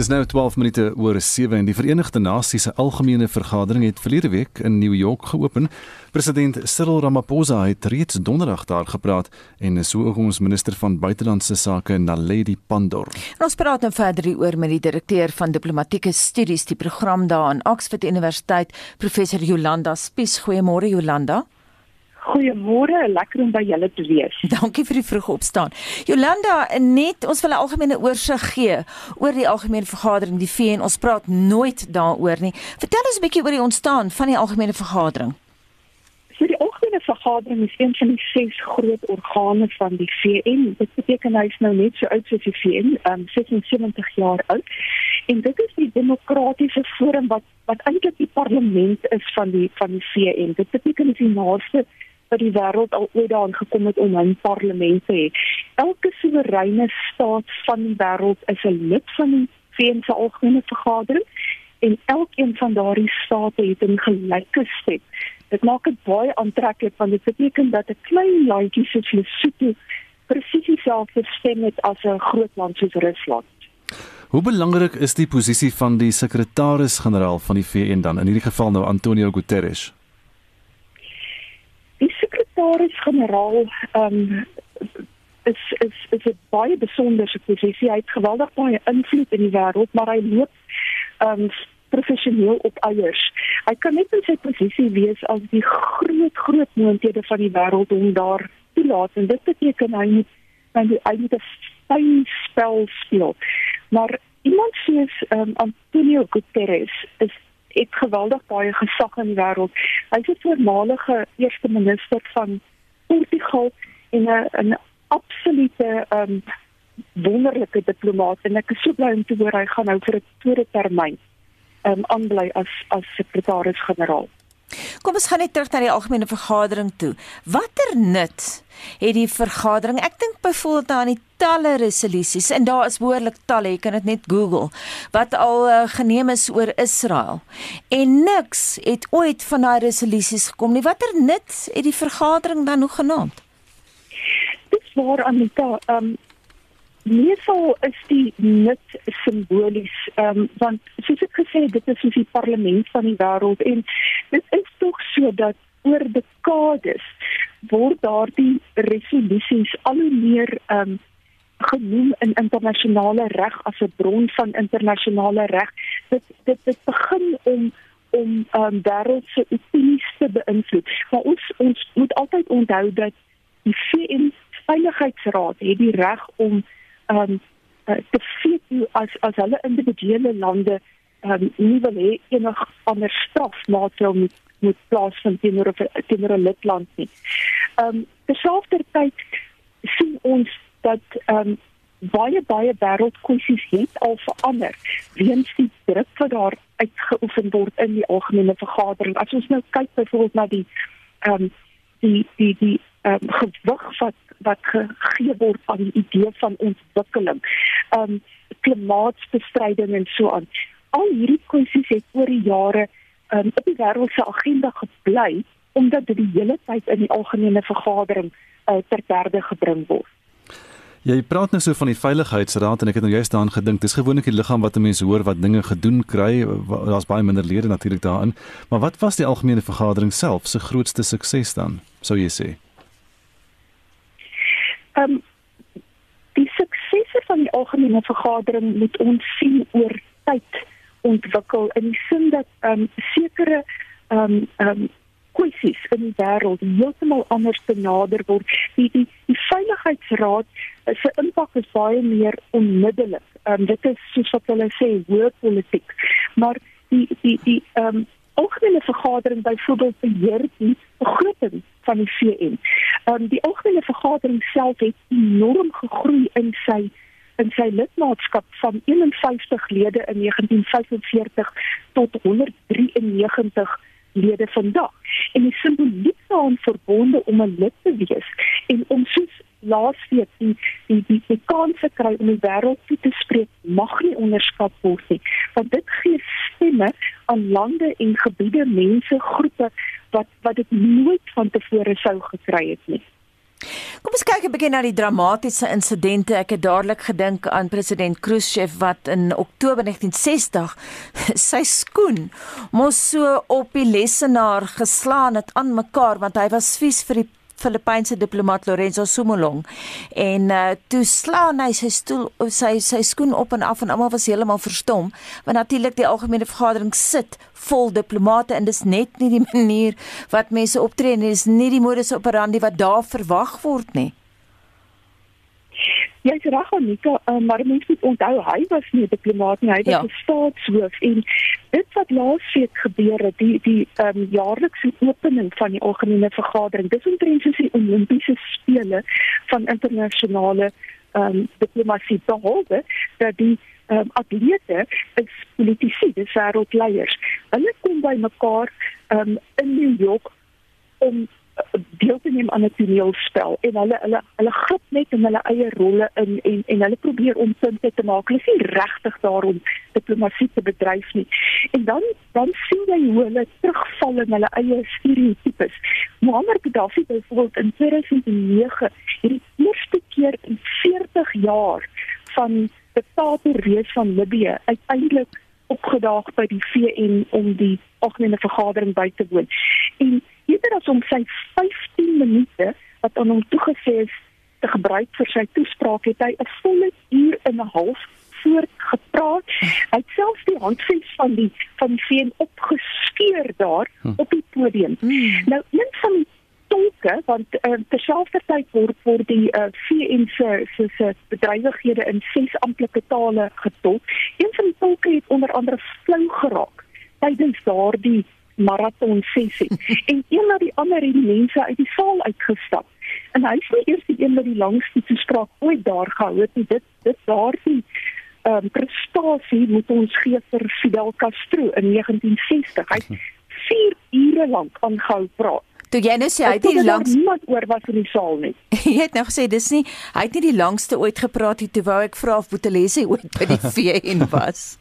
Dis nou 12 minute oor 7 en die Verenigde Nasies se algemene vergadering het verlede week in New York geopen. President Cyril Ramaphosa het reeds donderdag daar gepraat en so ook ons minister van buitelandse sake Naledi Pandor. En ons praat nou verder oor met die direkteur van diplomatieke studies die program daar aan Oxford Universiteit, professor Jolanda Spies. Goeiemôre Jolanda. Goeiemôre, lekker om by julle te wees. Dankie vir die vroeë opstaan. Jolanda, net ons wil 'n algemene oorsig gee oor die algemene vergadering die VN. Ons praat nooit daaroor nie. Vertel ons 'n bietjie oor die ontstaan van die algemene vergadering. So die algemene vergadering is een van die ses groot organe van die VN. Dit beteken hy is nou net so oud soos die VN, um 76 jaar oud. En dit is die demokratiese forum wat wat eintlik die parlement is van die van die VN. Dit beteken dit is die naaste wat die wêreld al ooit daaraan gekom het om 'n parlement te hê. Elke soewereine staat van die wêreld is 'n lid van die VN se algemene vergadering en elkeen van daardie state het 'n gelyke stem. Dit maak dit baie aantreklik want dit beteken dat 'n klein landjie soos Lesotho presies dieselfde stem het as 'n groot land soos Rusland. Hoe belangrik is die posisie van die sekretaris-generaal van die VN dan in hierdie geval nou Antonio Guterres? Sekretaris-generaal um is is is 'n baie besondere posisie. Hy het geweldig baie invloed in die wêreld, maar hy loop um professioneel op eiers. Hy kan net in sy posisie wees as die groot groot moonthede van die wêreld om daar te laat en dit beteken hy moet hy moet fyn spel speel. Maar iemand soos um, Antonio Guterres is het geweldig baie gesag in die wêreld. Hy 'n voormalige eerste minister van Portugal en 'n 'n absolute um wonderlike diplomaat en ek is so bly om te hoor hy gaan nou vir 'n tweede termyn um aanbly as as sekretaris-generaal. Kom ons gaan net terug na die algemene vergadering toe. Watter nut het die vergadering? Ek dink byvoorbeeld aan die talle resolusies en daar is behoorlik talle, jy kan dit net Google, wat al uh, geneem is oor Israel. En niks het ooit van daai resolusies gekom nie. Watter nut het die vergadering dan nog genaamd? Dis waar Anita, ehm um, Meestal is die nut simbolies, um, want soos ek gesê het, dit is soos die parlement van die wêreld en dit is tog so dat oor dekades word daardie resolusies al hoe meer um, genoem in internasionale reg as 'n bron van internasionale reg. Dit dit dit begin om om um, wêreldse opinies te beïnvloed. Maar ons ons moet altyd onthou dat die VN Veiligheidsraad het die reg om um te feet as as hulle individuele lande um nie wil hê enig ander strafmaatreël moet moet plaasvind teenoor teenoor 'n lidland nie. Um terselfdertyd sien ons dat um baie baie wêreldkwessies het al verander weens die druk wat daar uitgeoefen word in die algemene vergadering. As ons nou kyk byvoorbeeld na die um die die die um, gewig wat wat gegee word aan die idee van ontwikkeling. Um klimaatsbestryding en so aan. Al hierdie kwessies het oor die jare um op die wêreld se agenda gebly omdat dit die hele tyd in die algemene vergadering uh, ter derde gebring word. Ja, jy praat nou so van die veiligheidsraad en ek het nou juist daaraan gedink, dis gewoonlik die liggaam wat mense hoor wat dinge gedoen kry, daar's baie minder lede natuurlik daarin. Maar wat was die algemene vergadering self se grootste sukses dan, sou jy sê? Ehm um, die suksese van die algemene vergadering moet ons sien oor tyd ontwikkel in die sin dat ehm um, sekere ehm um, ehm um, kwessies in die wêreld heeltemal anders benader word. Die die, die veiligheidsraad se impak is baie meer onmiddellik. Ehm um, dit is soos wat hulle sê, hoë politiek. Maar die die die ehm um, algemene vergadering byvoorbeeld beheer die begroting van die VN. Ehm um, die algemene vergadering self het enorm gegroei in sy in sy lidmaatskap van 51 lede in 1945 tot 193 lede vandag. En die simboliek daaraan verbonde om 'n lid te wees en om soos laasweek die die die, die kans te kry om die wêreld toe te spreek mag nie onderskat word nie. Want dit gee stemme aan lande en gebiede, mense, groepe wat wat dit nooit van tevore sou gekry het nie. Kom ons kyk 'n bietjie na die dramatiese insidente. Ek het dadelik gedink aan president Khrushchev wat in Oktober 1960 sy skoen mos so op die lessenaar geslaan het aan mekaar want hy was vies vir die Filippynse diplomaat Lorenzo Sumolong en uh, toe slaan hy sy stoel sy sy skoen op en af en almal was heeltemal verstom want natuurlik die algemene vergadering sit vol diplomate en dis net nie die manier wat mense optree nie dis nie die modus operandi wat daar verwag word nie Jy is reg Anika, uh, maar mens moet onthou hy was nie 'n diplomaat nie, hy was 'n ja. staatshoof en dit wat laasweek gebeur het, die die um, jaarlikse opening van die algemene vergadering, dis omtrent soos die Olimpiese spele van internasionale um, diplomatie behalwe dat die um, atlete is politici, dis wêreldleiers. Hulle kom by mekaar um, in New York om deel te neem aan 'n toneelspel en hulle hulle hulle grip net in hulle eie rolle in en en hulle probeer om punte te maak. Hulle is nie regtig daarom diplomatie te bedryf nie. En dan dan sien jy hoe hulle terugval in hulle eie stereotypes. Muammar Gaddafi byvoorbeeld in 2009 hierdie eerste keer in 40 jaar van diktator wees van Libië uiteindelik opgedaag by die VN om die algemene vergadering by te woon. En eerder as om sy 15 minute wat aan hom toegesê is te gebruik vir sy toespraak het hy 'n volle uur en 'n half voortgepraat. Hy het selfs die handves van die van die VN opgeskeur daar hm. op die podium. Hmm. Nou een van die tolke want uh, terselfdertyd word word die uh, eh, VN se se se bedrywighede in ses amptelike tale getolk. Een van die tolke het onder andere flou geraak tydens daardie marathon sessie en een na die ander het die mense uit die saal uitgestap. En hy nie eers die een wat die langste toespraak ooit daar gehou het nie. Dit dit daardie ehm um, prestasie moet ons gee vir Fidel Castro in 1960. Hy 4 ure lank aangehou praat. Toe jy nou sê hy het nie langs niemand oor was in die saal nie. jy het nou gesê dis nie hy het nie die langste ooit gepraat nie. Toe wou ek vra of Boetelese ooit by die VN was.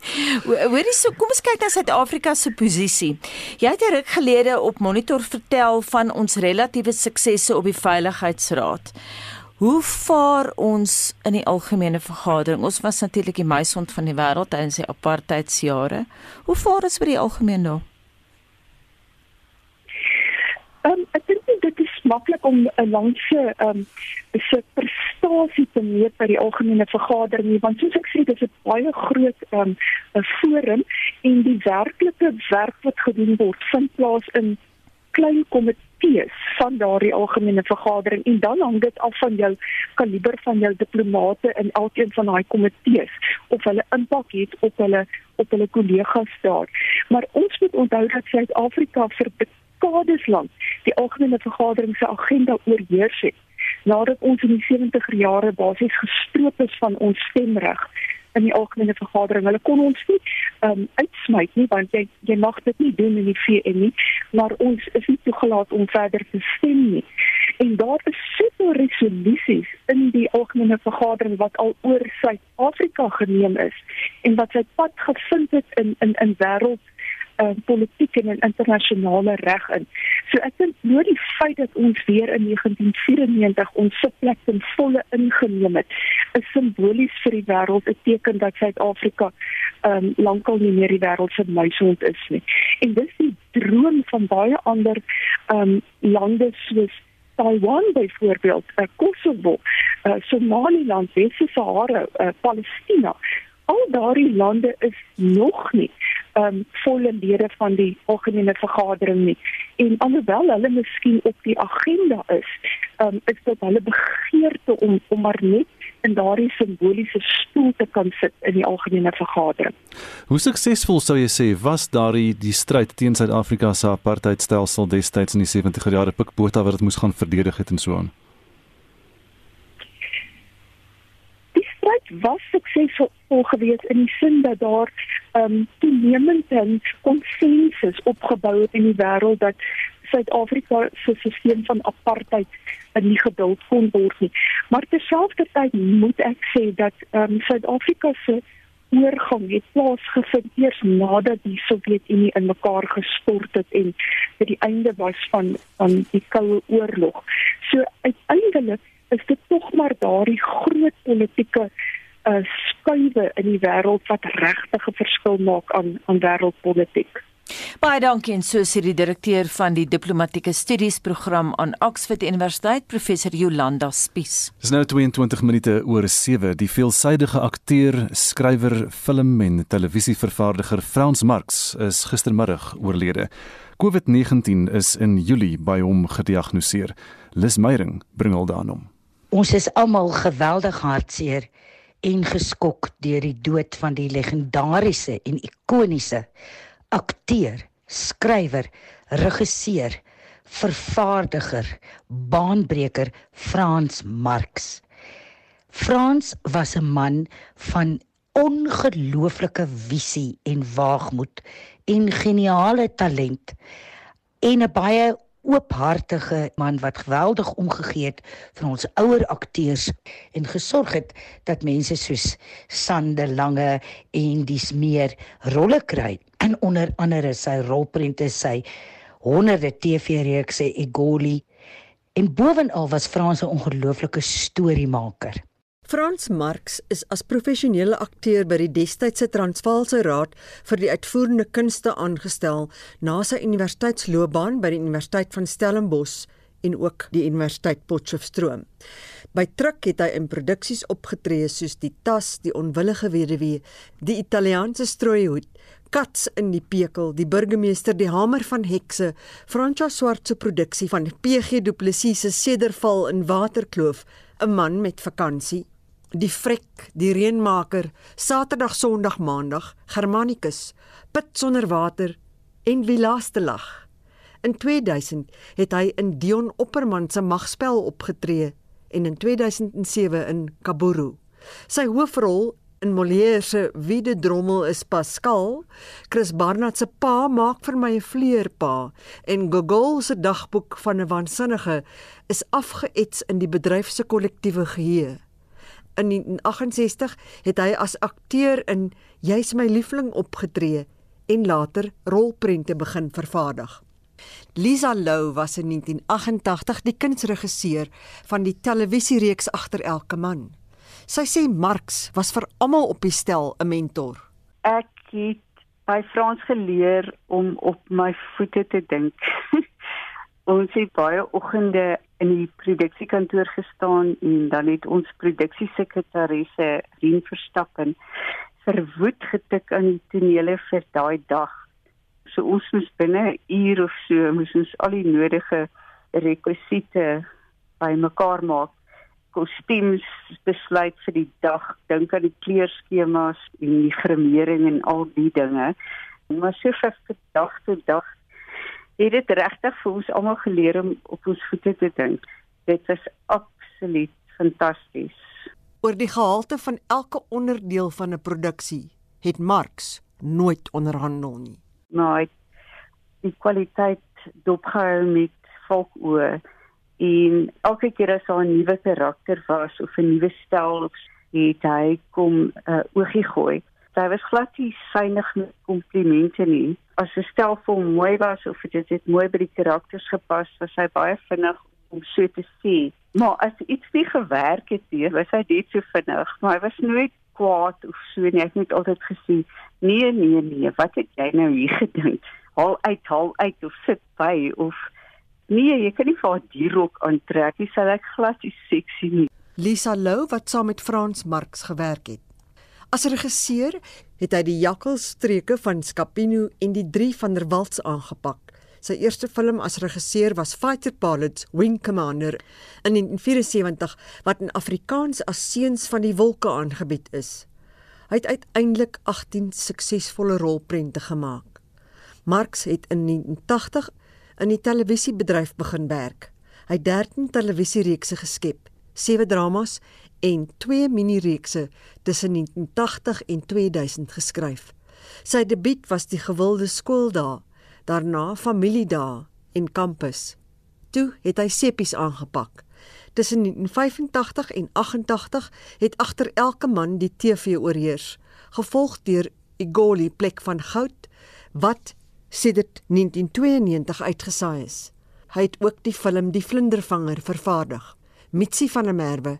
Hoorie so, kom ons kyk na Suid-Afrika se posisie. Jy het 'n ruk gelede op Monitor vertel van ons relatiewe suksesse op die Veiligheidsraad. Hoe vaar ons in die algemene vergadering? Ons was natuurlik die meisond van die wêreld tydens die apartheidsjare. Hoe vaar ons by die algemeen nou? Ehm um, ek dink maklik om 'n langse ehm um, se prestasie te meet by die algemene vergadering nie want soos ek sê dis 'n baie groot ehm um, forum en die werklike werk wat gedoen word vind plaas in klein komitees van daardie algemene vergadering en dan hang dit af van jou kaliber van jou diplomate in elkeen van daai komitees of hulle impak het op hulle op hulle kollegas daar. Maar ons moet onthou dat Suid-Afrika vir dekades lank die algemene vergadering se agenda oorheers het nadat ons in die 70er jare basies gestroop is van ons stemreg in die algemene vergadering. Hulle kon ons nie um, uitsmyt nie want jy jy mag dit nie doen in die VN nie, maar ons is nie toegelaat om verder te stem nie. En daar is soveel resolusies in die algemene vergadering wat al oor Suid-Afrika geneem is en wat sy pad gevind het in in in wêreld uh, politiek en in internasionale reg in. So ek dink nou die feit dat ons weer in 1994 ons sitplek ten volle ingeneem het, is simbolies vir die wêreld 'n teken dat Suid-Afrika um, lankal nie meer die wêreld se muishond is nie. En dis die droom van baie ander um, lande soos Taiwan byvoorbeeld, uh, Kosovo, uh, Somaliland, Wes-Sahara, uh, Palestina. Al daardie lande is nog nie um volle lede van die algemene vergadering nie. En alhoewel hulle miskien op die agenda is, um is dit hulle begeerte om om maar net in daardie simboliese stoel te kan sit in die algemene vergadering. Hoe suksesvol sou jy sê was daardie die stryd teen Suid-Afrika se apartheidstelsel destyds in die 70er jare Pikbota wat dit moes gaan verdedig het en so aan? stryd was suksesvol geweest in die sin dat daar um, toenemend 'n konsensus opgebou het in die wêreld dat Suid-Afrika se stelsel van apartheid nie geduld kon word nie. Maar terselfdertyd moet ek sê dat um, Suid-Afrika se oorgang het plaasgevind eers nadat die Sowjetunie in mekaar gestort het en dit die einde was van van die Koue Oorlog. So uiteindelik is dit tog maar daardie groot politieke uh, skuwe in die wêreld wat regtig 'n verskil maak aan aan wêreldpolitiek. Baie dankie en so sê die direkteur van die diplomatieke studies program aan Oxford Universiteit, professor Jolanda Spies. Dis nou 22 minute oor 7. Die veelsidige akteur, skrywer, film en televisievervaardiger Frans Marx is gistermiddag oorlede. COVID-19 is in Julie by hom gediagnoseer. Lis Meyering bring al daarom. Ons is almal geweldig hartseer en geskok deur die dood van die legendariese en ikoniese akteur, skrywer, regisseur, vervaardiger, baanbreker Frans Marx. Frans was 'n man van ongelooflike visie en waagmoed en geniale talent en 'n baie oophartige man wat geweldig omgegee het vir ons ouer akteurs en gesorg het dat mense soos Sande Lange en dis meer rolle kry. En onder andere sy rolprente sy honderde TV-reekse Egoli. En bovenal was Frans 'n ongelooflike storiemaker Frans Marx is as professionele akteur by die destydse Transvaalse Raad vir die uitvoerende kunste aangestel na sy universiteitsloopbaan by die Universiteit van Stellenbosch en ook die Universiteit Potchefstroom. By Truk het hy in produksies opgetree soos Die Tas, Die Onwillige Weduwee, Die Italiaanse Strooihoed, Kats in die Pekel, Die Burgemeester, Die Hamer van Hekse, Francois Swart se produksie van PG Du Plessis se Sederval in Waterkloof, 'n man met vakansie Die Frek, die Reënmaker, Saterdag, Sondag, Maandag, Germanicus, Pit sonder water en Wie laaste lag. In 2000 het hy in Dion Opperman se Magspel opgetree en in 2007 in Kaburu. Sy hoofrol in Molière se Wie de drommel is Pascal, Chris Barnard se Pa maak vir my 'n vleerpa en Gogol se dagboek van 'n waansinnige is afgeets in die bedryf se kollektiewe geheue. In 1968 het hy as akteur in Jy's my liefling opgetree en later rolprente begin vervaardig. Lisa Lou was in 1988 die kunsregisseur van die televisiereeks Agter elke man. Sy sê Marx was vir almal op die stel 'n mentor. Ek het by Frans geleer om op my voete te dink. ons het baie oggende in die produksiekantoor gestaan en dan het ons produksiesekretaresse Rien Verstappen verwoed getik aan die tonele vir daai dag. So ons moes binne 'n uur of so moes ons al die nodige rekwisiete bymekaar maak. Kostuums besluit vir die dag, dink aan die kleurskemas en die grimering en al die dinge. Maar so vir dag tot dag het dit regtig vir ons almal geleer om op ons voete te dink. Dit was absoluut fantasties. Oor die gehalte van elke onderdeel van 'n produksie het Marx nooit onderhandel nie. Maar die kwaliteit dopgehou met volkoe en elke keer as daar 'n nuwe karakter was of 'n nuwe stel of het hy kom 'n uh, oogie gooi. Sy was glad nie synig met komplimente nie as 'n stel vir mooi was of dit het mooi by die karakters gepas, was hy baie vinnig om so te sê. Maar as iets nie gewerk het nie, was hy net so vinnig, maar hy was nooit kwaad of so nie. Hy het net altyd gesê, "Nee, nee, nee, wat het jy nou hier gedink? Haal uit, haal uit of sit by of nee, jy kan nie vir die rok aantrek nie, sal ek glad nie seksie nie." Lisa Lou wat saam met Frans Marx gewerk het. As regisseur het hy die jakkalstreke van Scapino en die drie van der Waltz aangepak. Sy eerste film as regisseur was Fighter Pilots Wing Commander in 1974 wat in Afrikaans as Seuns van die Wolke aangebied is. Hy het uiteindelik 18 suksesvolle rolprente gemaak. Marx het in 1980 in die televisiebedryf begin werk. Hy het 13 televisiereekse geskep, 7 dramas en twee minireekse tussen 1980 en 2000 geskryf. Sy debuut was Die gewilde skooldae, daarna Familiedae en Kampus. Toe het hy sepies aangepak. Tussen 1985 en 88 het agter elke man die TV oorheers. gevolg deur Igoli plek van goud wat sedert 1992 uitgesaai is. Hy het ook die film Die Vlindervanger vervaardig. Mitsi van der Merwe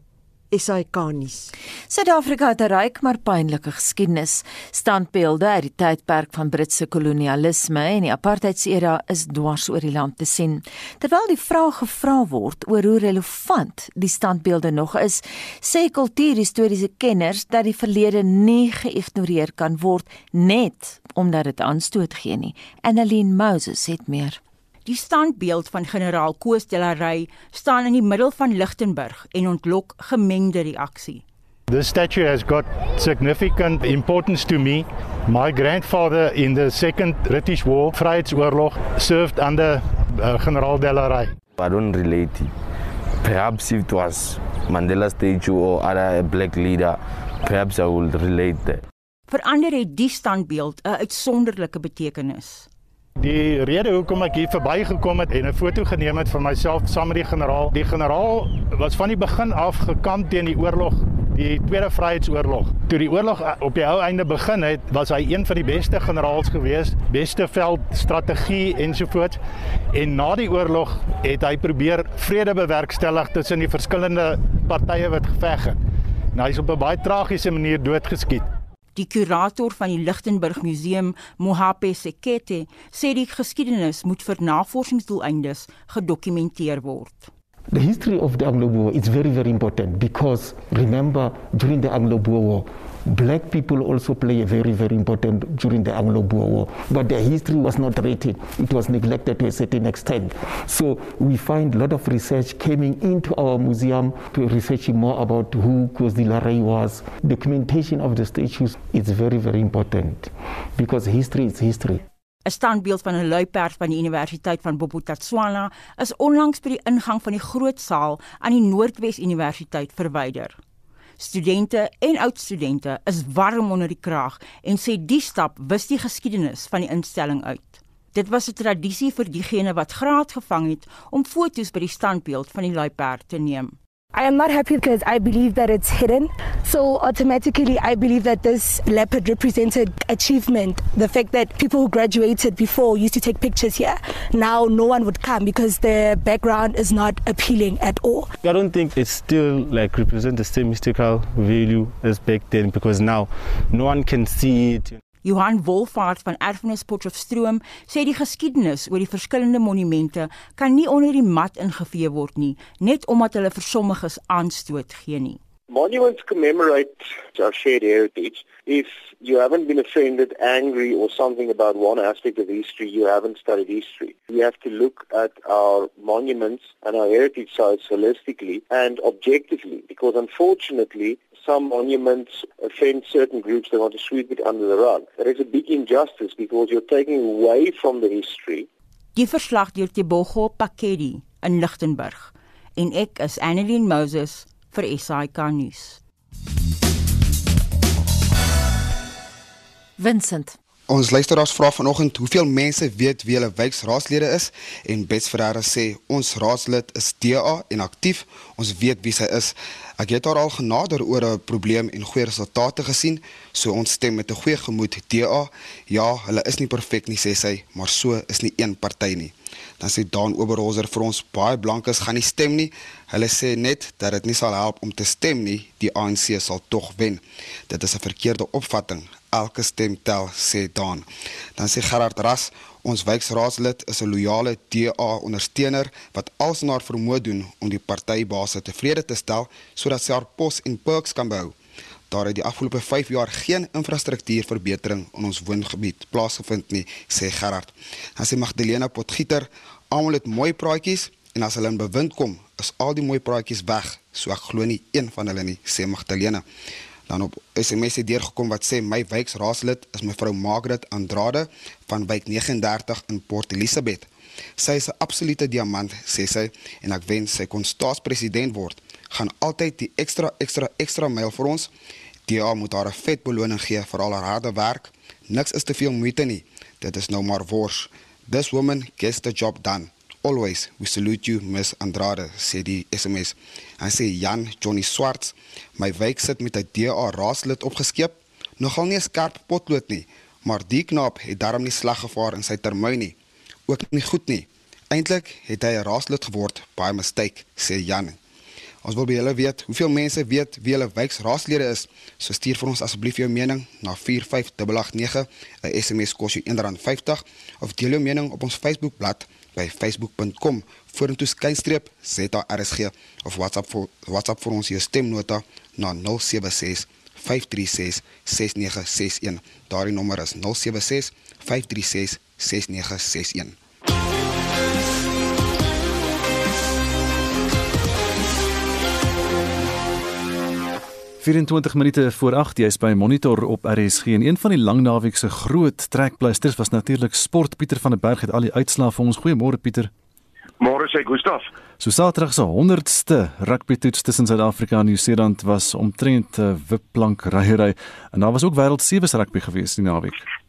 SAK-nuus. Suid-Afrika het 'n ryk maar pynlike geskiedenis. Standbeelde uit die tydperk van Britse kolonialisme en die apartheidsera is dwars oor die land te sien. Terwyl die vraag gevra word oor hoe relevant die standbeelde nog is, sê kultuurhistoriese kenners dat die verlede nie geïgnoreer kan word net omdat dit aanstoot gee nie. Annelien Moses het meer. Die standbeeld van generaal Koos de la Rey staan in die middel van Lichtenburg en ontlok gemengde reaksie. The statue has got significant importance to me. My grandfather in the second British War, Vryheidsoorlog, served under uh, General de la Rey. I don't relate. Perhaps if it was Mandela statue or other black leader, perhaps I would relate that. Verander het die standbeeld 'n uitsonderlike betekenis. Die rede hoekom ek hier verbygekom het en 'n foto geneem het van myself saam met die generaal. Die generaal was van die begin af gekamp teen die oorlog, die Tweede Vryheidsoorlog. Toe die oorlog op die ou einde begin het, was hy een van die beste generaals gewees, beste veldstrategie ensovoorts. En na die oorlog het hy probeer vrede bewerkstellig tussen die verskillende partye wat geveg het. Nou hy's op 'n baie tragiese manier doodgeskiet. Die kurator van die Lichtenburg Museum, Mohape Sekete, sê die geskiedenis moet vir navorsingsdoeleindes gedokumenteer word. The history of the Anglo-Boer is very very important because remember during the Anglo-Boer War black people also play a very, very important during the Anglo-Boer War. But their history was not written. It was neglected to a certain extent. So we find a lot of research coming into our museum to researching more about who Kozilare was. Documentation of the statues is very, very important because history is history. 'n Standbeeld van 'n luiperd van die Universiteit van Bophuthatswana is onlangs by die ingang van die groot saal aan die Noordwes Universiteit verwyder. Studente en oudstudente is warm onder die kraag en sê die stap wis die geskiedenis van die instelling uit. Dit was 'n tradisie vir diegene wat graad gevang het om foto's by die standbeeld van die luiperd te neem. I am not happy because I believe that it's hidden. So automatically, I believe that this leopard represented achievement. The fact that people who graduated before used to take pictures here, now no one would come because the background is not appealing at all. I don't think it still like represent the same mystical value as back then because now no one can see it. Johan Wolfhard van Erfenis Potchefstroom sê die geskiedenis oor die verskillende monumente kan nie onder die mat ingevee word nie, net omdat hulle vir sommiges aanstoot gee nie. Monuments commemorate our shared heritage. If you haven't been offended, angry or something about one aspect of history, you haven't studied history. We have to look at our monuments and our heritage sites holistically and objectively because unfortunately some monuments offend certain groups that want to sweep it under the rug. That is a big injustice because you're taking away from the history. Die verslag deur Tebogo Pakedi in Lichtenburg en ek is Annelien Moses vir SAK nuus. Vincent Ons luisteraars vra vanoggend hoeveel mense weet wie hulle wijkraadslede is en Bets Ferreira sê ons raadslid is DA en aktief. Ons weet wie sy is. Ek het haar al genader oor 'n probleem en goeie resultate gesien, so ons stem met 'n goeie gemoed DA. Ja, hulle is nie perfek nie sê sy, maar so is nie een party nie. Dan sê Dan Oberholzer vir ons baie blankes gaan nie stem nie. Hulle sê net dat dit nie sal help om te stem nie, die ANC sal tog wen. Dit is 'n verkeerde opvatting elke stem tel sê Dan. Dan sê Gerard Ras, ons wijkraadslid is 'n loyale DA ondersteuner wat alles na haar vermoë doen om die partybase tevrede te stel sodat sy haar pos en perks kan behou. Daar het die afgelope 5 jaar geen infrastruktuurverbetering in ons woongebied plaasgevind nie, sê Gerard. Dan sê Magdalena Potgieter, almal het mooi praatjies en as hulle in bewind kom, is al die mooi praatjies weg. So ek glo nie een van hulle nie, sê Magdalena dan op SMS het deurgekom wat sê my wijkraadslid is mevrou Margaret Andrade van wijk 39 in Port Elizabeth. Sy is 'n absolute diamant, sê sy, en ek wens sy kon staatspresident word. Gaan altyd die ekstra ekstra ekstra myl vir ons. DA moet haar 'n vet beloning gee vir al haar harde werk. Niks is te veel moeite nie. Dit is nou maar wors. This woman gets the job done. Always we salute you Miss Andrade sê die SMS. Hy sê Jan Johnny Swarts, my wijk sit met 'n DA raadslid opgeskep. Nogal nie 'n skerp potlood nie, maar die knaap het darm nie slag gevaar in sy termyn nie. Ook nie goed nie. Eintlik het hy 'n raaslid geword by mistake, sê Jan. Ons wil by julle weet hoeveel mense weet wie hulle wijksraadslede is. So stuur vir ons asseblief jou mening na 45889. 'n SMS kos jou R1.50 of deel jou mening op ons Facebookblad by facebook.com vorentoe skynstreep ZRSG of WhatsApp vir WhatsApp vir ons jou stemnota na 076 536 6961. Daardie nommer is 076 536 6961. 24 minute voor 8 jy's by Monitor op RSG en een van die langnaweek se groot trekpleisters was natuurlik sport Pieter van der Berg het al die uitslae vir ons. Goeiemôre Pieter. Môre sê Gustaf. So Saterdag se 100ste rugby toets tussen Suid-Afrika en Nieu-Seeland was omtrent 'n wipplank ryery en daar was ook wêreld sewe rugby gewees die naweek.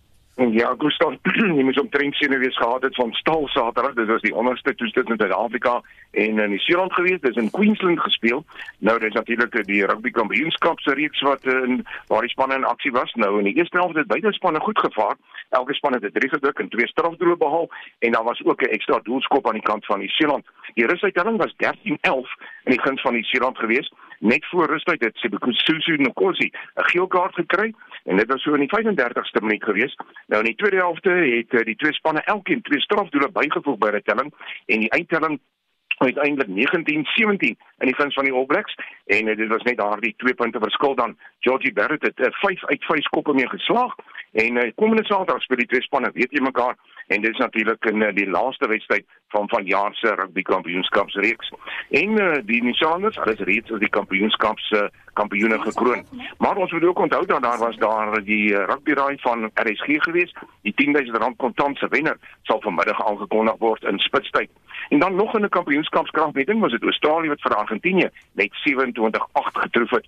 Ja, Gustav, jy moet omtrent sien wees gehad het van stal Saterdag. Dit was die onderste toestel in Suid-Afrika en in Nieu-Seeland gewees. Dit is in Queensland gespeel. Nou dis natuurlik die rugby kampioenskap se reeks wat in waar die spanne in aksie was. Nou in die eerste helfte het beide spanne goed gevaar. Elke span het 'n drie gedruk en twee strafdoele behaal en daar was ook 'n ekstra doelskop aan die kant van Nieu-Seeland. Die rusuittelling was 13-11 in die guns van Nieu-Seeland gewees. Net voor rustyd het Sibukususu Nkosi 'n geel kaart gekry en dit was so in die 35ste minuut gewees. Nou in die tweede helfte het uh, die twee spanne elkeen twee strafdoele bygevoeg by die telling en die eindtelling uiteindelik 19-17 in die guns van die All Blacks. En uh, dit was net daardie twee punte verskil dan. Georgie Barrett het uh, 5 uit 5 skoppe mee geslaag en uh, komende Saterdag speel die twee spanne weet jy mekaar en dit is natuurlik in uh, die laaste wedstryd van van jaar se rugby kampioenskapsreeks. En uh, die Nieu-Seelanders, hulle is reeds as die kampioenskaps uh, kampioene gekroon. Maar ons moet ook onthou dat daar was daar die uh, rugby raai van RSG geweest. Die 10000 rand kontant se wenner sal vanmiddag aangekondig word in Spitstyd. En dan nog in 'n kampioenskapskragmeting was dit Australië wat vir Argentinië met 27-8 getroof het.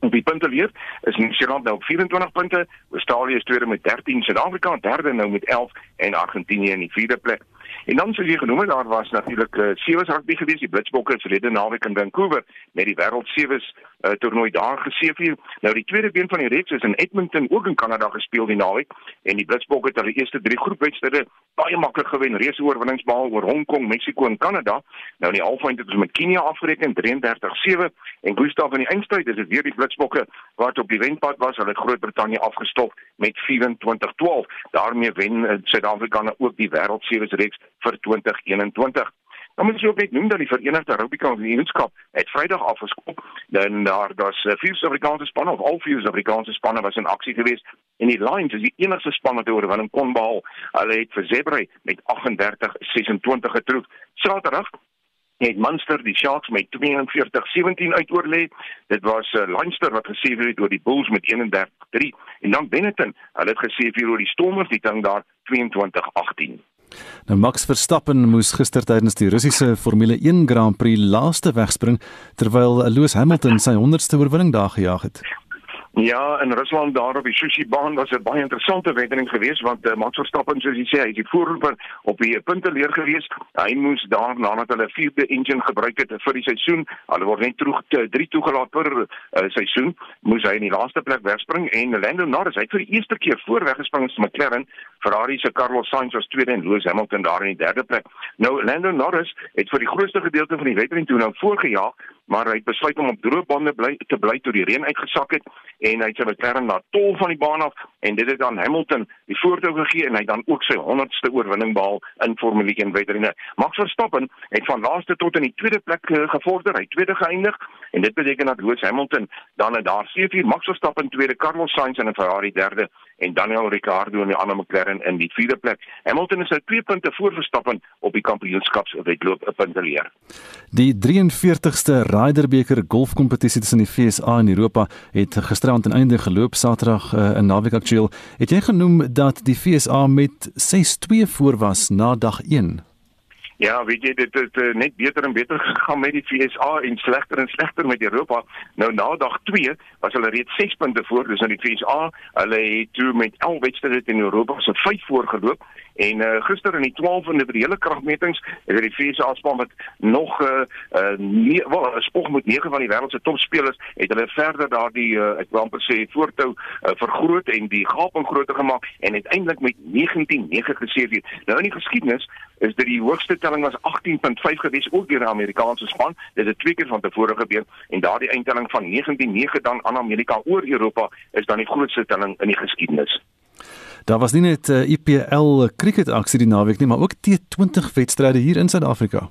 Op die punte leer is Nieu-Seeland nou op 24 punte, Australië is tweede met 13, Suid-Afrika derde nou met 11 en Argentinië in die vierde plek. En dan sou jy genoem het daar was natuurlik uh, sewees rugby gewees, die Blitsbokke het verlede naweek in Vancouver met die wêreld sewees uh, toernooi daar geseëvier. Nou die tweede been van die reeks is in Edmonton ook in Kanada gespeel die naweek en die Blitsbokke het hulle eerste drie groepwedstryde baie maklik gewen, reuse oorwinnings behaal oor Hong Kong, Mexiko en Kanada. Nou in die halffinale het ons met Kenia afgereken 33-7 en Gustav in die eindstryd is dit weer die Blitsbokke wat op die wenpad was, hulle het Groot-Brittanje afgestop met 24-12. daarmee wen uh, Suid-Afrika nou ook die wêreld sewees reeks vir 2021. Dan moet jy ook net noem dat die Verenigde Rugby Kampioenskap het Vrydag afgeskop. Dan daar daar's uh, vier Suid-Afrikaanse spanne of al vier Suid-Afrikaanse spanne was in aksie geweest. En die Lions is die enigste span wat oorwinning kon behaal. Hulle het vir Zebra met 38-26 getroof. Saterdag het Munster die Sharks met 42-17 uitoorlê. Dit was uh, Leinster wat gesê het oor die Bulls met 31-3 en dan Benetton, hulle het gesê vir oor die Stormers die ding daar 22-18. Nou Max Verstappen moes gister tydens die Russiese Formule 1 Grand Prix laaste wegspring terwyl Lewis Hamilton sy 100ste oorwinning daar gejaag het. Ja, in Rusland daar op die Sushi baan was 'n baie interessante wedren geweest want uh, Max Verstappen soos jy sê, hy het die voorloper op die punte leer geweest. Hy moes daar nadat hulle vierde engine gebruik het vir die seisoen, hulle word net terug te 3 toegelaat per uh, seisoen, moes hy in die laaste plek wegspring en Lando Norris het vir die eerste keer voor weggespring as McLaren. Ferrari se Carlos Sainz was tweede en Lewis Hamilton daar in die derde plek. Nou Lando Norris het vir die grootste gedeelte van die wedren toe nou voorgejaag maar hy het besluit om op droë bande bly te bly toe die reën uitgesak het en hy het sy McLaren na tol van die baan af en dit het aan Hamilton die voordeel gegee en hy dan ook sy 100ste oorwinning behaal in Formule 1 wedrenne. Max Verstappen het van laaste tot in die tweede plek uh, gevorder, hy tweede geëindig en dit beteken dat Lewis Hamilton dan het daar 7-4 Max Verstappen tweede, Carlos Sainz in 'n Ferrari derde en Daniel Ricciardo in die ander McLaren in die vierde plek. Hamilton is nou 2 punte voor Verstappen op die kampioenskapswedloop 'n punt leer. Die 43ste Ryder beker golfkompetisie tussen die FSA en Europa het gisterand ten einde geloop Saterdag uh, in naweek aktueel. Het jy genoem dat die FSA met 6-2 voor was na dag 1? Ja, weet jy dit het uh, net beter en beter gegaan met die FSA en slegter en slegter met Europa. Nou na dag 2 was hulle reeds 6 punte voor, dis nou die FSA. Hulle het toe met 11 wedstryde in Europa se 5 voorgeloop en uh, gister in die 12de individuele kragmetings het die FSA span met nog 'n uh, uh, wel spog met 9 van die wêreld se topspelers het hulle verder daardie uh, ek wil amper sê voortou uh, vergroot en die gaping groter gemaak en uiteindelik met 19-9 geseëvier. Nou in die geskiedenis is dit die hoogste telling was 18.5 gewees ook deur die Amerikaanse span. Dit het twee keer van tevore gebeur en daardie eindtelling van 19-9 dan aan Amerika oor Europa is dan die grootste telling in die geskiedenis. Daar was nie net uh, IPL cricket aksie die naweek nie, maar ook T20 wedstryde hier in Suid-Afrika.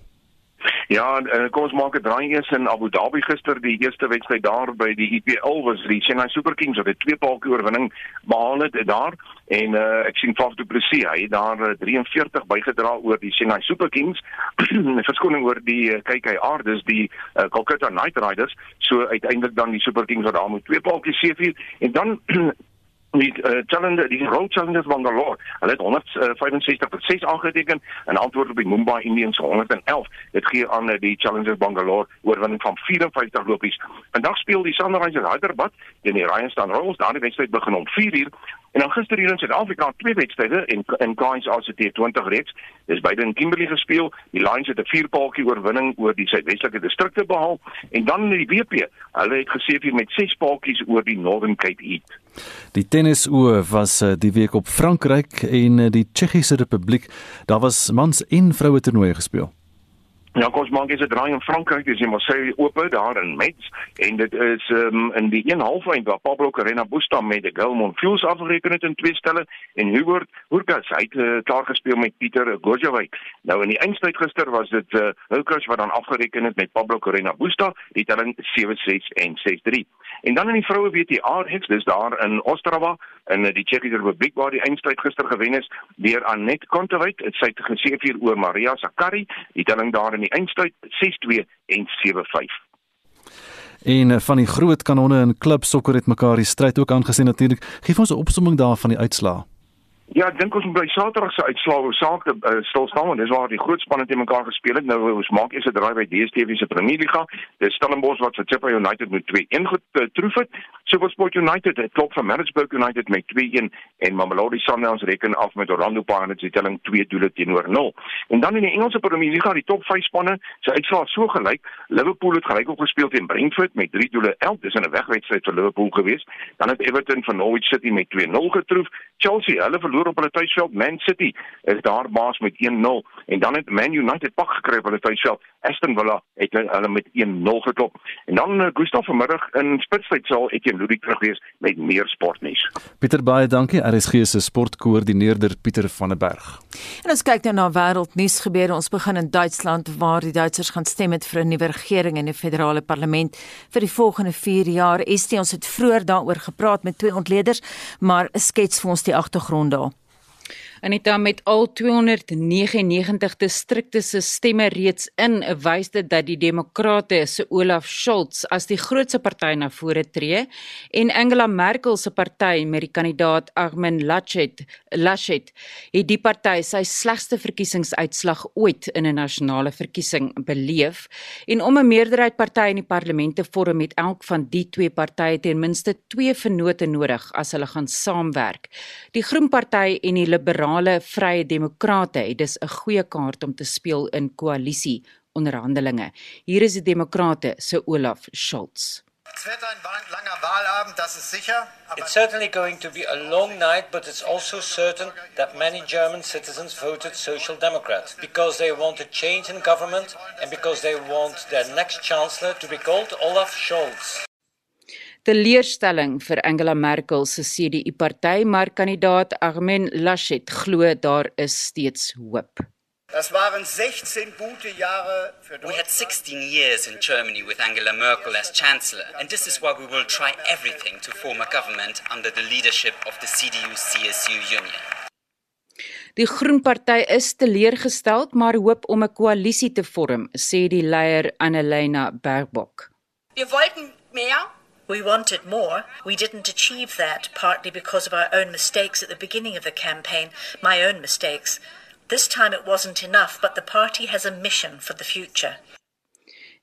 Ja, kom ons maak 'n draai eers in Abu Dhabi gister die eerste wedstryd daar by die IPL was die Chennai Super Kings wat 'n twee paltjie oorwinning behaal het daar en uh, ek sien Faf du Plessis hy het daar 43 uh, bygedra oor die Chennai Super Kings. Verskoning oor die hy aardes die uh, Kolkata Knight Riders so uiteindelik dan die Super Kings wat daar met twee paltjies seëvier en dan die uh, challenger die road challengers Bangalore hulle het 165.6 uh, aangeteken en antwoord op die Mumbai Indians 111 dit gee aan uh, die challengers Bangalore oorwinning van 54 lopies. Vandag speel die Sunrisers Hyderabad teen die Rajasthan Royals daardie wedstryd begin om 4uur En dan gister hier in Suid-Afrika twee wedstryde en in Kai's ACT 20 reeks. Dis beide in Kimberley gespeel. Die Lions het 'n vierpaaltjie oorwinning oor die Suidwestelike distrikte behaal en dan in die WP. Hulle het gesê hier met 6 paaltjies oor die Northern Cape Heat. Die tennisoe was eh, die week op Frankryk en eh, die Tsjechiese Republiek. Daar was mans en vroue toernooie gespeel. Ja, kos maak is 'n draai in Frankryk, dis jy maar sê oop daar in Metz en dit is um, in die 1/2 eind waar Pablo Carrena Busta met die Gelmont Fuels afgereken het in twee stelle en Hubert Hurkacz het uh, klaar gespeel met Pieter Gojawijk. Nou in die eindstryd gister was dit uh, Hurkacz wat dan afgereken het met Pablo Carrena Busta, die telling 7-6 en 6-3. En dan in die vroue WTA reeks, dis daar in Ostrava in die Tsjechiese Republiek waar die eindstryd gister gewen is deur Anet Kontaveit. Sy het geseëvier oor Maria Sakkari, die telling daar in die eindstryd 6-2 en 7-5. En eh, van die groot kanonne in klub sokker het mekaar die stryd ook aangesien natuurlik. Geef ons 'n opsomming daarvan die uitslae. Ja, ek dink ons moet by Saterdag se uitslae saak uh, stil staan want dis waar die groot spanne te mekaar gespeel het. Nou ons maak eers 'n draai by DStv se Premier Liga. Dis Stellenbosch wat vir Chippa United met 2-1 getroof het. SuperSport United het klop van Maritzburg United met 2-1 en Mamelodi Sundowns reken af met Orlando Pirates se telling 2 doele teenoor 0. En dan in die Engelse Premier Liga, die top 5 spanne se uitslae so gelyk. Liverpool het gelyk op gespeel teen Brentford met 3 doele. Elk dis 'n wegwedstryd vir Liverpool gewees. Dan het Everton van Norwich City met 2-0 getroof. Chelsea, hulle verloor op hulle tuisveld. Man City is daar baas met 1-0 en dan het Man United pak gekry op hulle tuisveld. Aston Villa het hulle met 1-0 geklop. En dan uh, Gustav vanmiddag in Spitstyd sal Etienne Ludwig terug wees met meer sportnuus. Pieter baie dankie. RSG se sportkoördineerder Pieter van der Berg. En ons kyk nou na wêreldnuus gebeure. Ons begin in Duitsland waar die Duitsers gaan stem met vir 'n nuwe regering in die federale parlement vir die volgende 4 jaar. Estie ons het vroeër daaroor gepraat met twee ontleeders, maar skets vir ons die agtergrond daar. Anita met al 299 distrikte se stemme reeds in, wys dit dat die Demokrate se Olaf Scholz as die grootste party na vore tree en Angela Merkel se party met die kandidaat Armin Laschet, Laschet, het die party sy slegste verkiesingsuitslag ooit in 'n nasionale verkiesing beleef en om 'n meerderheid party in die parlement te vorm met elk van die twee partye ten minste twee vennote nodig as hulle gaan saamwerk. Die Groen Party en die Liberale liberale vrye demokrate het dus 'n goeie kaart om te speel in koalisie onderhandelinge. Hier is die demokrate se Olaf Scholz. Es wird ein langer Wahlabend, das ist sicher. It's certainly going to be a long night, but it's also certain that many German citizens voted Social Democrat because they want a change in government and because they want their next chancellor to be called Olaf Scholz teleurstelling vir Angela Merkel se CDU party, maar kandidaat Armin Laschet glo daar is steeds hoop. Das waren 16 gute Jahre für. We had 16 years in Germany with Angela Merkel as chancellor and this is why we will try everything to form a government under the leadership of the CDU-CSU union. Die Groen Party is teleurgesteld maar hoop om 'n koalisie te vorm, sê die leier Annalena Baerbock. Wir wollten mehr We wanted more. We didn't achieve that, partly because of our own mistakes at the beginning of the campaign, my own mistakes. This time it wasn't enough, but the party has a mission for the future.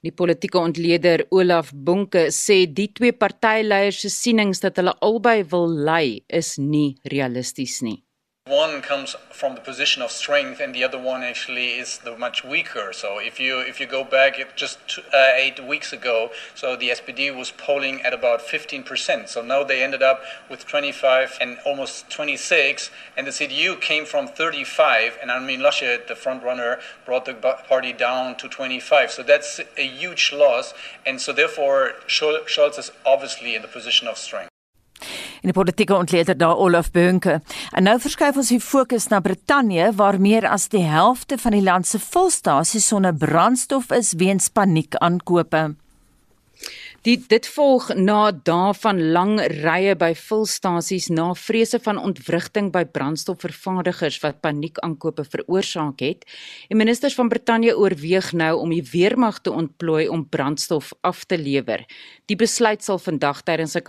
Die politieke ontleder Olaf Bonke sê die twee partyleiers se sienings dat hulle albei wil lei is nie realisties nie. One comes from the position of strength, and the other one actually is the much weaker. So if you if you go back just uh, eight weeks ago, so the SPD was polling at about 15 percent. So now they ended up with 25 and almost 26, and the CDU came from 35, and I mean Laschet, the front runner, brought the party down to 25. So that's a huge loss, and so therefore Scholz is obviously in the position of strength. En die politieke ontleder daar Olaf Bunke. En nou verskuif ons die fokus na Brittanje waar meer as die helfte van die land se volstasies sonder brandstof is weens paniekaankope. Die dit volg na dae van lang rye by vulstasies na vrese van ontwrigting by brandstofvervaardigers wat paniekaankope veroorsaak het. Die ministers van Brittanje oorweeg nou om die weermag te ontplooi om brandstof af te lewer. Die besluit sal vandag tydens 'n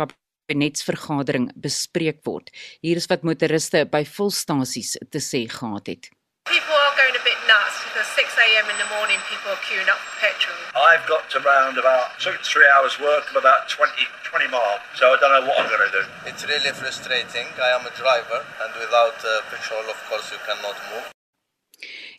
kabinetsvergadering bespreek word. Hier is wat motoriste by volstasies te sê gehad het. People are going a bit nuts because 6 a.m. in the morning people are queuing up for petrol. I've got to round about two, three hours work of about 20, 20 miles, so I don't know what I'm going to do. It's really frustrating. I am a driver and without uh, petrol, of course, you cannot move.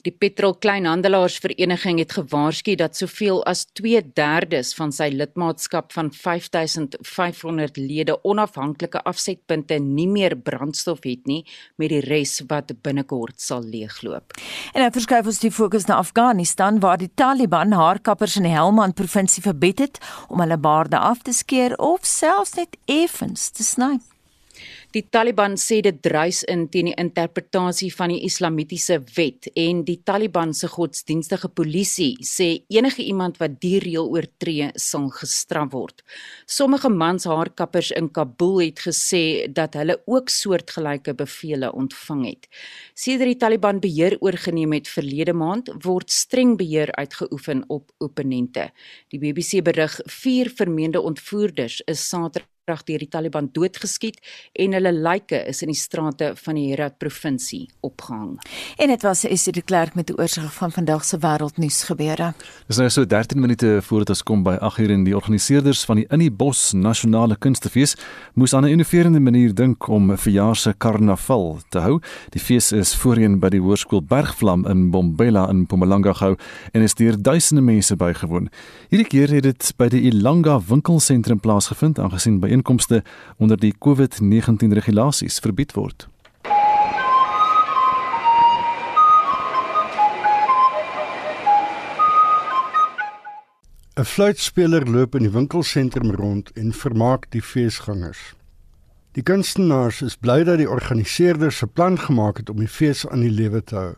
Die Petrol Kleinhandelaarsvereniging het gewaarsku dat soveel as 2/3 van sy lidmaatskap van 5500 lede onafhanklike afsetpunte nie meer brandstof het nie met die res wat binnekort sal leegloop. En nou verskuif ons die fokus na Afghanistan waar die Taliban haarkappers in die Helmand provinsie verbied het om hulle baarde af te skeer of selfs net effens te sny. Die Taliban sê dit druis in teen die interpretasie van die islamitiese wet en die Taliban se godsdienstige polisie sê enige iemand wat die reël oortree sal gestraf word. Sommige manshaarkappers in Kabul het gesê dat hulle ook soortgelyke bevele ontvang het. Sedert die Taliban beheer oorgeneem het verlede maand, word streng beheer uitgeoefen op opponente. Die BBC berig vier vermeende ontvoerders is Saterdag krag deur die Taliban doodgeskiet en hulle lyke is in die strate van die Herat provinsie opgehang. En dit was Esie de Klerk met die oorsig van vandag se wêreldnuus gebeure. Dis nou so 13 minute voordat ons kom by 8 uur en die organiseerders van die In die Bos Nasionale Kunstefees moes aan 'n innoverende manier dink om 'n verjaar se karnaval te hou. Die fees is voorheen by die Hoërskool Bergvlam in Bombela in Mpumalanga gehou en is deur duisende mense bygewoon. Hierdie keer het dit by die Ilanga winkelsentrum plaasgevind aangesien by ooreenkomste onder die COVID-19 regulasies verbied word. ‘n Fluitspeler loop in die winkelsentrum rond en vermaak die feesgangers. Die kunstenaars is bly dat die organiseerders 'n plan gemaak het om die fees aan die lewe te hou.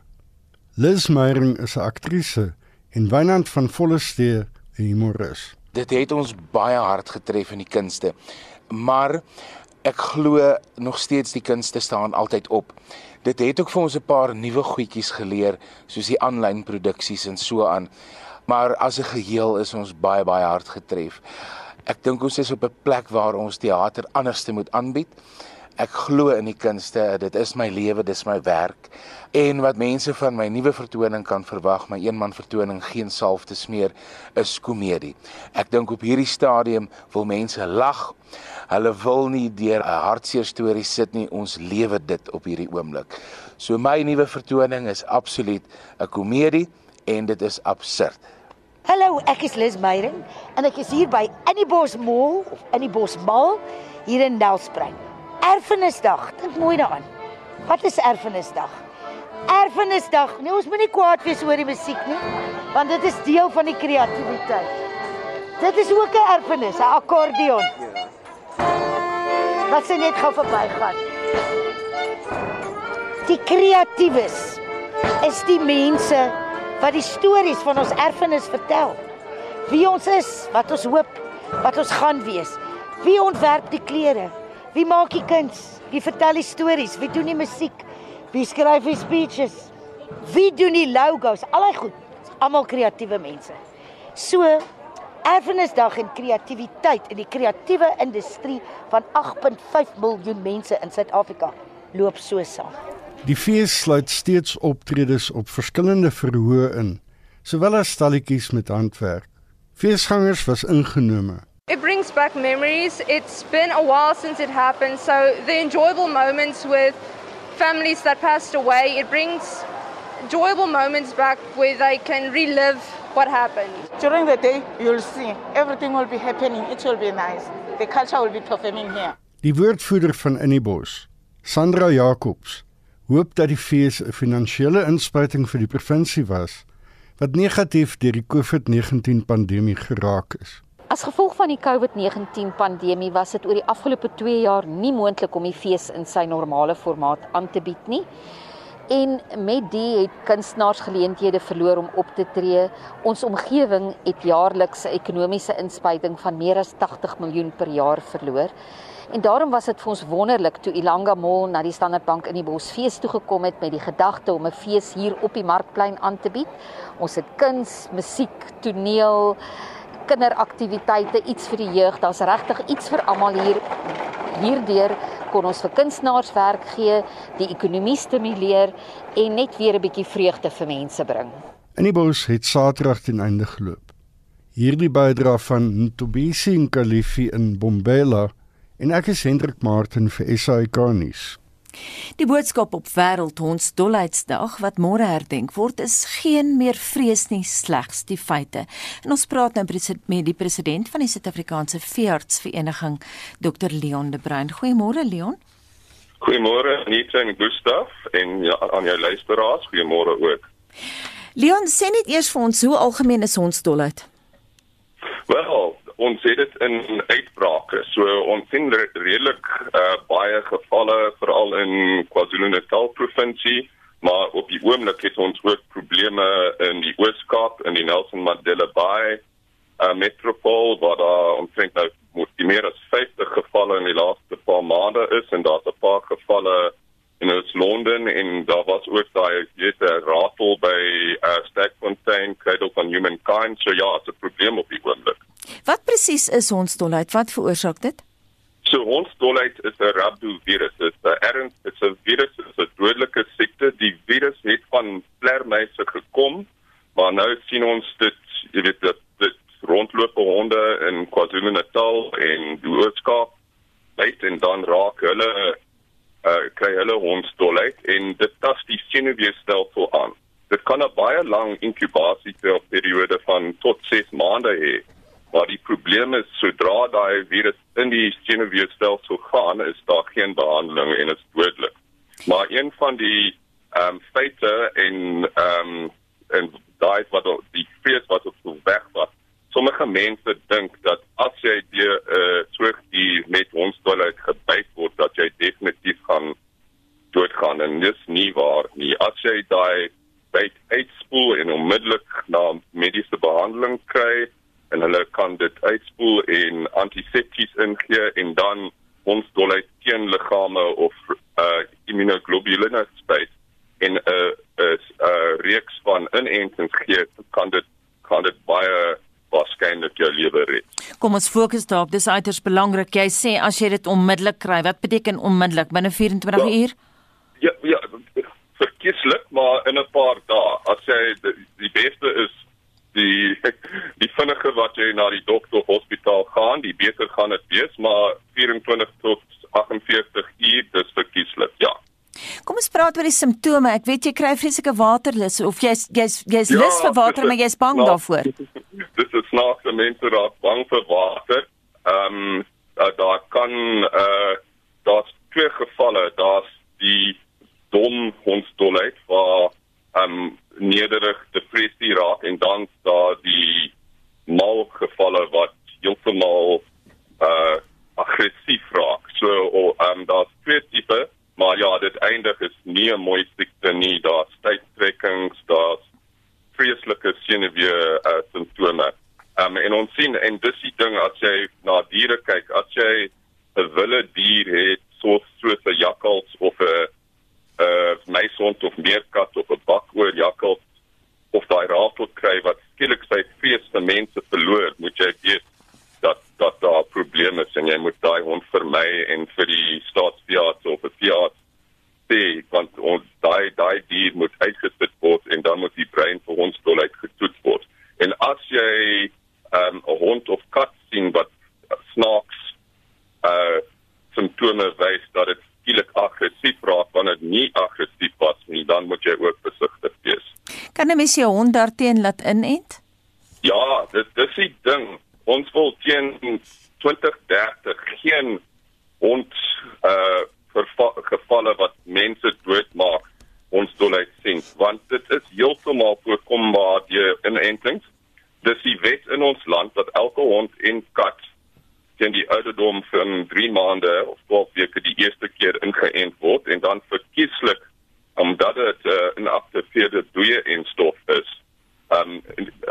Liz Meyering is 'n aktrise en Wynand van Vollestee 'n humoris. Dit het ons baie hard getref in die kunste maar ek glo nog steeds die kunste staan altyd op. Dit het ook vir ons 'n paar nuwe goedjies geleer, soos die aanlyn produksies en so aan. Maar as 'n geheel is ons baie baie hard getref. Ek dink ons is op 'n plek waar ons teater anderste moet aanbied. Ek glo in die kunste, dit is my lewe, dis my werk. En wat mense van my nuwe vertoning kan verwag, my eenman vertoning geen salf te smeer, is komedie. Ek dink op hierdie stadium wil mense lag. Hulle wil nie deur 'n hartseer storie sit nie. Ons lewe dit op hierdie oomblik. So my nuwe vertoning is absoluut 'n komedie en dit is absurd. Hallo, ek is Liz Meyering en ek is hier by Innibos Mall of Innibos Mall hier in Nelspruit. Erfenisdag, dink mooi daaraan. Wat is Erfenisdag? Erfenisdag. Nee, ons moenie kwaad wees oor die musiek nie, want dit is deel van die kreatiwiteit. Dit is ook 'n erfenis, 'n akkordeon. Wat sy net gou verbygaan. Die kreatiewes is die mense wat die stories van ons erfenis vertel. Wie ons is, wat ons hoop, wat ons gaan wees. Wie ontwerp die klere? Wie maak die kuns? Wie vertel die stories? Wie doen die musiek? Wie skryf die speeches? Wie doen die logos? Allei goed. Almal kreatiewe mense. So Erfenisdag en kreatiwiteit in die kreatiewe industrie van 8.5 miljoen mense in Suid-Afrika loop so saam. Die fees sluit steeds optredes op verskillende verhoë in, sowel as stalletjies met handwerk. Feesgangers was ingenome. It brings back memories. It's been a while since it happened, so the enjoyable moments with families that passed away, it brings enjoyable moments back where they can relive what happened. During the day, you'll see everything will be happening. It will be nice. The culture will be performing here. Die woordvoerder van Innibos, Sandra Jacobs, hoop dat die fees 'n finansiële inspuiting vir die provinsie was wat negatief deur die COVID-19 pandemie geraak is. As gevolg van die COVID-19 pandemie was dit oor die afgelope 2 jaar nie moontlik om die fees in sy normale formaat aan te bied nie. En met dit het kunstenaars geleenthede verloor om op te tree. Ons omgewing het jaarliks 'n ekonomiese inspuiting van meer as 80 miljoen per jaar verloor. En daarom was dit vir ons wonderlik toe Ilanga Mall na die Standard Bank in die Bosfees toe gekom het met die gedagte om 'n fees hier op die markplein aan te bied. Ons het kuns, musiek, toneel, kinderaktiwiteite, iets vir die jeug. Daar's regtig iets vir almal hier. Hierdeur kon ons vir kunstenaars werk gee, die ekonomie stimuleer en net weer 'n bietjie vreugde vir mense bring. In die bos het Saterdag ten einde geloop. Hierdie bydra van Ntobisi Nkalifi in Bombela en ek is Hendrik Martin vir SAK nuus. Die boodskap op Wêreldhondsdolheidsdag wat môre herdenk word is geen meer vrees nie slegs die feite. En ons praat nou met die president van die Suid-Afrikaanse Veeartsvereniging, Dr Leon de Bruin. Goeiemôre Leon. Goeiemôre Anita en Gustaf en ja, aan jou luisteraars, goeiemôre ook. Leon, sê net eers vir ons hoe algemeen is hondsdolheid? Wel, ons sê dit in uitbrake. So ons sien redelik uh, baie gevalle veral in KwaZulu-Natal provinsie, maar op die oomblik het ons ook probleme in die Oos-Kaap in die Nelson Mandela Bay uh, metropool waar daar omtrent nou moet die meer as 50 gevalle in die laaste paar maande is en daar's 'n paar gevalle in ons Londen en daar was ook daai 'n ratel by uh, Stakfontein, Cradle of Humankind. So ja, 'n probleem op die oomblik. Wat presies is hondsdolheid? Wat veroorsaak dit? So hondsdolheid is 'n rabdovirus. Dit is 'n erns, dit is 'n virus, dit is 'n dodelike siekte. Die virus het van vlermuise gekom, maar nou sien ons dit, jy weet dit dit rondloop honde in KwaZulu-Natal en die Oos-Kaap. Byt en dan raak hulle uh kry hulle hondsdolheid en dit tas die senuweestelsel aan. Dit kan 'n baie lang inkubasieperiode van tot 6 maande hê. Maar die probleem is sodra daai virus in die senuweestelsel gaan, is daar geen behandeling en dit is dodelik. Maar een van die ehm um, feite en ehm um, en daai wat die fees wat op so weg was. Sommige mense dink dat as jy die eh uh, soort die met ons dolheid gebyt word dat jy definitief gaan doodgaan en dis nie waar nie. As jy daai byt uitspoel en onmiddellik na mediese behandeling kry, en hulle kan dit uitspoel en antisepties ingee en dan ons dolheid teen liggame of uh immunoglobuline spesies in 'n uh, 'n uh, reeks van inentings gee kan dit kan dit baie waarskynlik jou lewe red. Kom ons fokus daarop. Dis uiters belangrik. Jy sê as jy dit onmiddellik kry, wat beteken onmiddellik binne 24 ja, uur? Ja, ja, verkieslik, maar in 'n paar dae. As jy die, die beste is die die vinniger wat jy na die dokter of hospitaal gaan, die beter gaan dit wees, maar 24 tot 48 uur dis verkieslik. Ja. Kom ons praat oor die simptome. Ek weet jy kry vreeslike waterlus of jy's jy's jy's ja, lus vir water, maar jy's bang snaak, daarvoor. Dis is snaaks, mense raak bang vir water. Ehm um, daar kan eh uh, daar's twee gevalle. Daar's die dom hondsdolheid waar ehm um, nederig depressie raak en dan daar die mal gevalle wat heeltemal uh aggressief raak. So of um daar's twee tipe, maar ja, dit eindig is nie 'n mooi siekte nie. Daar's tydtrekkings, daar's vreeslike senuwee uh, simptome. Um en ons sien en dis die ding as jy na diere kyk, as jy 'n wilde dier het, so soos 'n jakkals of 'n uh meisond of meerkat of 'n bakoor jakkals of daai ratel kry wat skielik sy feeste mense verloor, moet jy weet dat dat daar probleme is en jy moet daai hond vermy en vir die staatsveearts of 'n veearts sê want ons hondsdolheid getoets word. En as jy ehm, 'n um, hond of kat sien wat snaaks uh simptome wys dat dit skielik aggressief raak wanneer dit nie aggressief was nie, dan moet jy ook versigtig wees. Kan 'n hond daarteen laat inent? Ja, dit dis die ding. Ons wil teen 2030 geen hond uh gevalle wat mense doodmaak ons dolheid sien want dit is heeltemal voorkombaar deur inentings. Dis die wet in ons land dat elke hond en kat teen die ouderdom van 3 maande of 12 weke die eerste keer ingeënt word en dan verkieslik omdat dit uh, 'n aktiveerde dooie en stof is. Um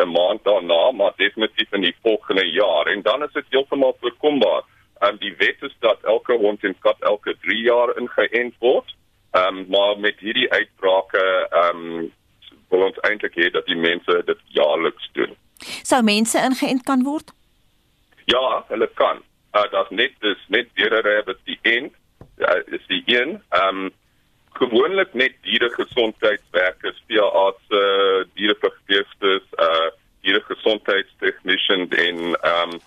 'n maand daarna, maar definitief in die volgende jaar en dan is dit heeltemal voorkombaar. Um die wet is dat elke hond en kat elke 3 jaar ingeënt word. Um maar met hierdie uitbrake um wil ons eintlik hê dat die mense dit jaarliks doen. Sou mense ingeënt kan word? Ja, hulle kan. Uh, dat net dis net dierere wat die een uh, is die een. Ehm um, gewoonlik net dieregesondheidswerkers, veeartse, diereverpleegsters, uh dieregesondheidstechnicians en ehm um,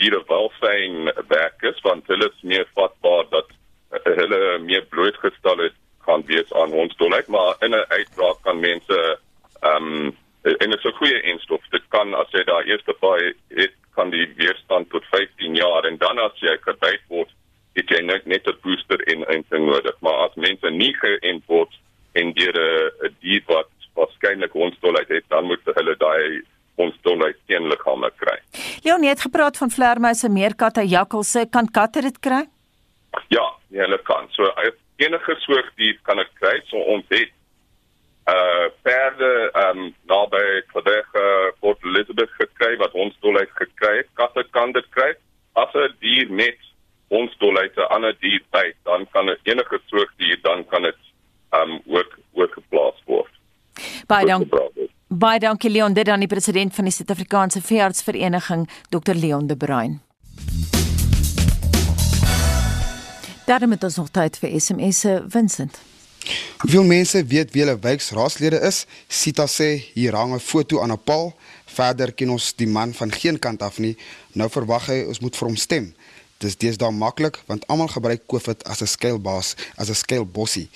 dierewelzynwerkers want hulle is meer vatbaar dat uh, hulle meer blootgestel is kan wees aan ons dolheid, maar in 'n uitbraak kan mense ehm um, en dit is 'n goeie instof. Dit kan as jy daar eerste paar het kan die weerstand tot 15 jaar en dan as jy gebyt word, het jy net net 'n booster in inenting nodig. Maar as mense nie geënt word en deur 'n dier wat waarskynlik hondsdolheid het, dan moet hulle daai hondsdolheid teenliggame kry. Leonie het gepraat van vlermuise, meerkatte, jakkalse, kan katte dit kry? Ja, ja, hulle kan. So enige soortdier kan dit kry. So ons het uh perde um naby uh, Port Elizabeth gekry wat ons dolheid gekry het. Katte kan dit kry. As 'n dier net ons dolheid 'n ander dier byt, dan kan dit enige soort dier dan kan dit um ook ook geplaas word. Baie dankie. Baie dankie Leon, dit aan die president van die Suid-Afrikaanse Veeartsvereniging, Dr Leon de Bruin. Daarom het ons nog tyd vir SMS'e, Vincent. Hoeveel mense weet wie hulle wijkraadslede is? Sita sê hier hang 'n foto aan 'n paal. Verder ken ons die man van geen kant af nie. Nou verwag hy ons moet vir hom stem. Dis deesdae maklik want almal gebruik COVID as 'n skuilbaas, as 'n skuilbossie.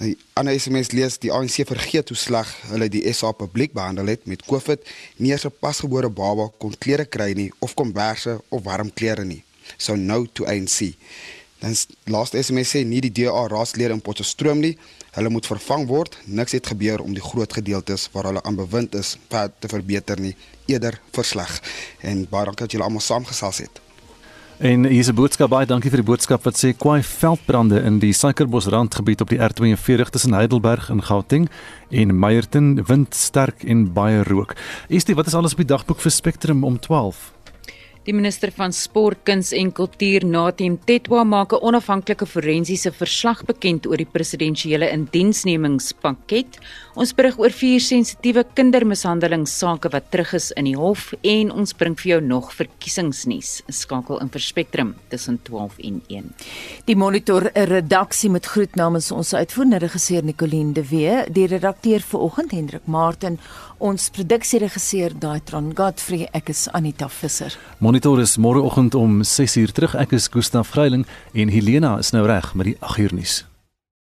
Die ander SMS lees die ANC vergeet hoe sleg hulle die SA publiek behandel het met COVID. Nie 'n pasgebore baba kon klere kry nie of komberse of warm klere nie. So nou to ANC. Dan laaste SMS sê nie die DA raadslede in Potchefstroom nie. Hulle moet vervang word. Niks het gebeur om die groot gedeeltes waar hulle aan bewind is te verbeter nie, eerder versleg. En baie dankie dat julle almal saamgesels het. En hier is 'n boodskap baie dankie vir die boodskap wat sê kwai veldbrande in die Suikerbosrandgebied op die R42 tussen Heidelberg en Gauteng en Meyerton wind sterk en baie rook. Dit wat is alles op die dagboek vir Spectrum om 12? Die minister van Sport, Kuns en Kultuur, Natim Tetwa, maak 'n onafhanklike forensiese verslag bekend oor die presidensiële indiensnemingspakket. Ons berig oor vier sensitiewe kindermishandelingsake wat terug is in die hof en ons bring vir jou nog verkiesingsnuus. Skakel in vir Spectrum tussen 12 en 1. Die Monitor redaksie met groet namens ons uitvoerende regisseur Nicoline de Wee, die redakteur vanoggend Hendrik Martin ons produksieregisseur Daitron Godfrey ek is Anita Visser. Monitor is môreoggend om 6uur terug ek is Gustaf Greiling en Helena is nou reg met die 8uur nuus.